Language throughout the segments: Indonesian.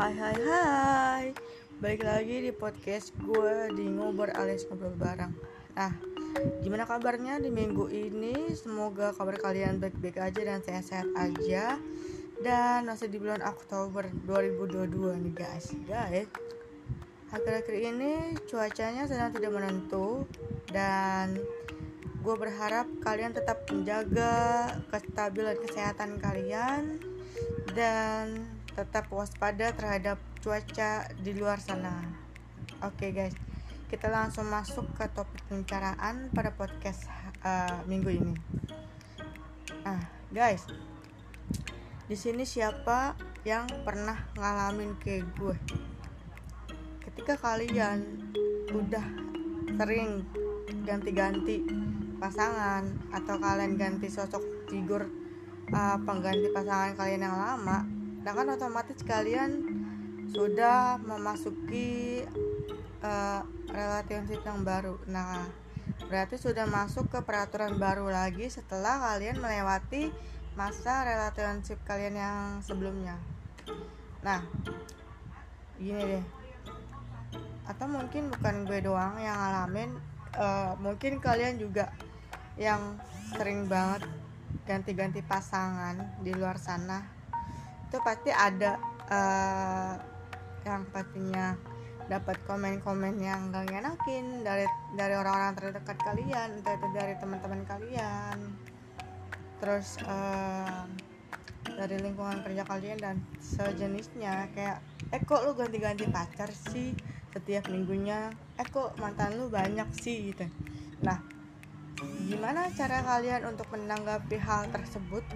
Hai hai hai. Balik lagi di podcast gue di ngobrol alias ngobrol bareng. Nah gimana kabarnya di minggu ini? Semoga kabar kalian baik-baik aja dan sehat-sehat aja. Dan masih di bulan Oktober 2022 nih guys. Guys Akhir-akhir ini cuacanya sedang tidak menentu Dan gue berharap kalian tetap menjaga kestabilan kesehatan kalian dan tetap waspada terhadap cuaca di luar sana. Oke okay, guys, kita langsung masuk ke topik pembicaraan pada podcast uh, minggu ini. Nah guys, di sini siapa yang pernah ngalamin kayak gue? Ketika kalian udah sering ganti-ganti pasangan atau kalian ganti sosok figur uh, pengganti pasangan kalian yang lama nah kan otomatis kalian sudah memasuki uh, relationship yang baru. Nah berarti sudah masuk ke peraturan baru lagi setelah kalian melewati masa relationship kalian yang sebelumnya. Nah gini deh. Atau mungkin bukan gue doang yang ngalamin uh, mungkin kalian juga yang sering banget ganti-ganti pasangan di luar sana itu pasti ada uh, yang pastinya dapat komen-komen yang gak ngenakin dari dari orang-orang terdekat kalian entah itu dari teman-teman kalian. Terus uh, dari lingkungan kerja kalian dan sejenisnya kayak eh kok lu ganti-ganti pacar sih setiap minggunya? Eh kok mantan lu banyak sih? Gitu. Nah gimana cara kalian untuk menanggapi hal tersebut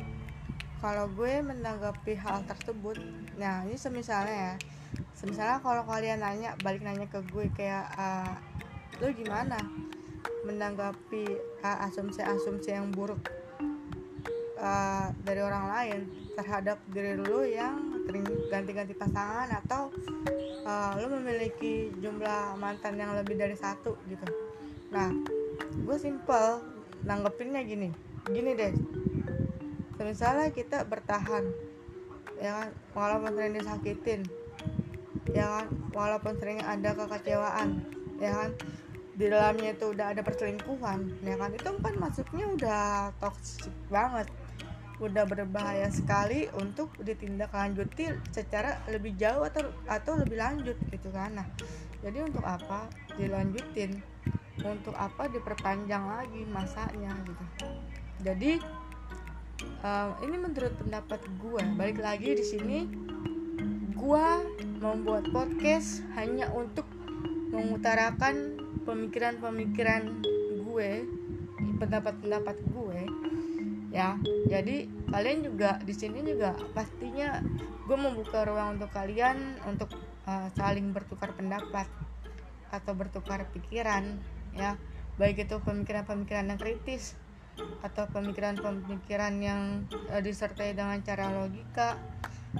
kalau gue menanggapi hal tersebut nah ini semisalnya ya. Semisalnya kalau kalian nanya balik nanya ke gue kayak uh, lu gimana menanggapi uh, asumsi-asumsi yang buruk uh, dari orang lain terhadap diri lu yang ganti-ganti pasangan atau uh, lu memiliki jumlah mantan yang lebih dari satu? Gitu. Nah gue simple nanggepinnya gini. Gini deh misalnya kita bertahan ya kan? Walaupun sering disakitin ya kan? Walaupun sering ada kekecewaan ya kan? Di dalamnya itu udah ada perselingkuhan ya kan? Itu kan masuknya udah toxic banget. Udah berbahaya sekali untuk ditindaklanjuti secara lebih jauh atau atau lebih lanjut gitu kan? Nah jadi untuk apa dilanjutin? Untuk apa diperpanjang lagi masanya gitu. Jadi um, ini menurut pendapat gue balik lagi di sini gue membuat podcast hanya untuk mengutarakan pemikiran-pemikiran gue pendapat-pendapat gue ya. Jadi kalian juga di sini juga pastinya gue membuka ruang untuk kalian untuk uh, saling bertukar pendapat atau bertukar pikiran ya. Baik itu pemikiran-pemikiran yang kritis atau pemikiran-pemikiran yang uh, disertai dengan cara logika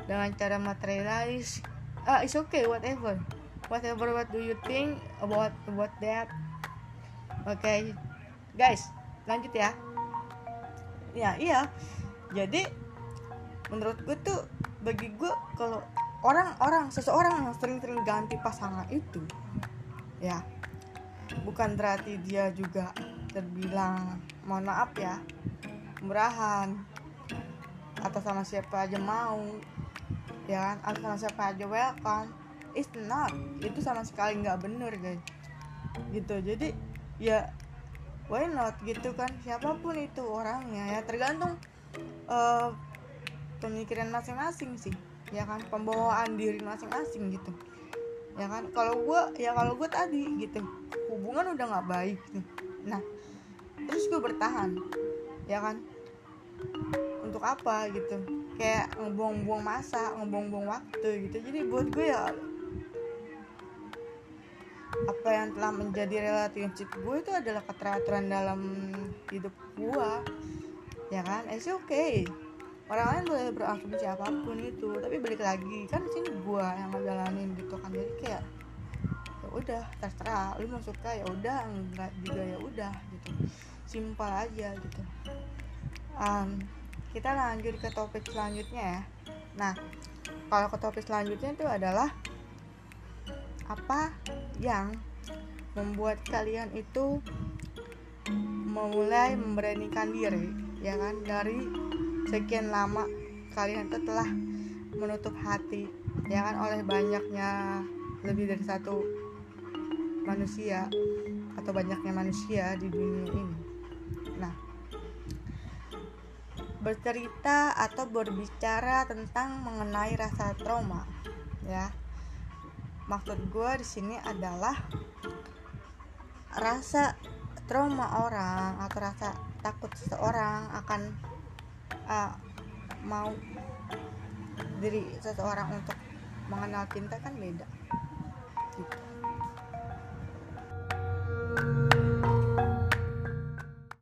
dengan cara materialis. Ah it's okay whatever. Whatever what do you think about about that? Oke okay. guys lanjut ya. Ya iya. Jadi menurut gue tuh bagi gue kalau orang-orang seseorang yang sering-sering ganti pasangan itu ya bukan berarti dia juga terbilang mohon maaf ya. Murahan atau sama siapa aja mau. Ya kan? Atau sama siapa aja welcome. It's not. Itu sama sekali nggak bener guys. Gitu. Jadi ya why not? Gitu kan? Siapa pun itu orangnya ya. Tergantung uh, pemikiran masing-masing sih. Ya kan? Pembawaan diri masing-masing gitu. Ya kan? Kalau gue ya kalau gue tadi gitu. Hubungan udah nggak baik nih. Nah terus gue bertahan ya kan? Untuk apa gitu? Kayak ngebuang-buang masa ngebuang-buang waktu gitu. Jadi buat gue ya apa yang telah menjadi relationship gue itu adalah keteraturan dalam hidup gue ya kan? It's okay. Orang lain boleh berasumsi apa pun itu tapi balik lagi kan sini gue yang ngejalanin gitu kan. Jadi kayak ya udah terserah. Lu mau suka ya udah. Enggak juga ya udah gitu simpel aja gitu. Um, kita lanjut ke topik selanjutnya ya. Nah kalau ke topik selanjutnya itu adalah apa yang membuat kalian itu memulai memberanikan diri ya kan? Dari sekian lama kalian itu telah menutup hati ya kan? Oleh banyaknya lebih dari satu manusia atau banyaknya manusia di dunia ini bercerita atau berbicara tentang mengenai rasa trauma ya. Maksud gue di sini adalah rasa trauma orang atau rasa takut seseorang akan uh, mau diri seseorang untuk mengenal cinta kan beda gitu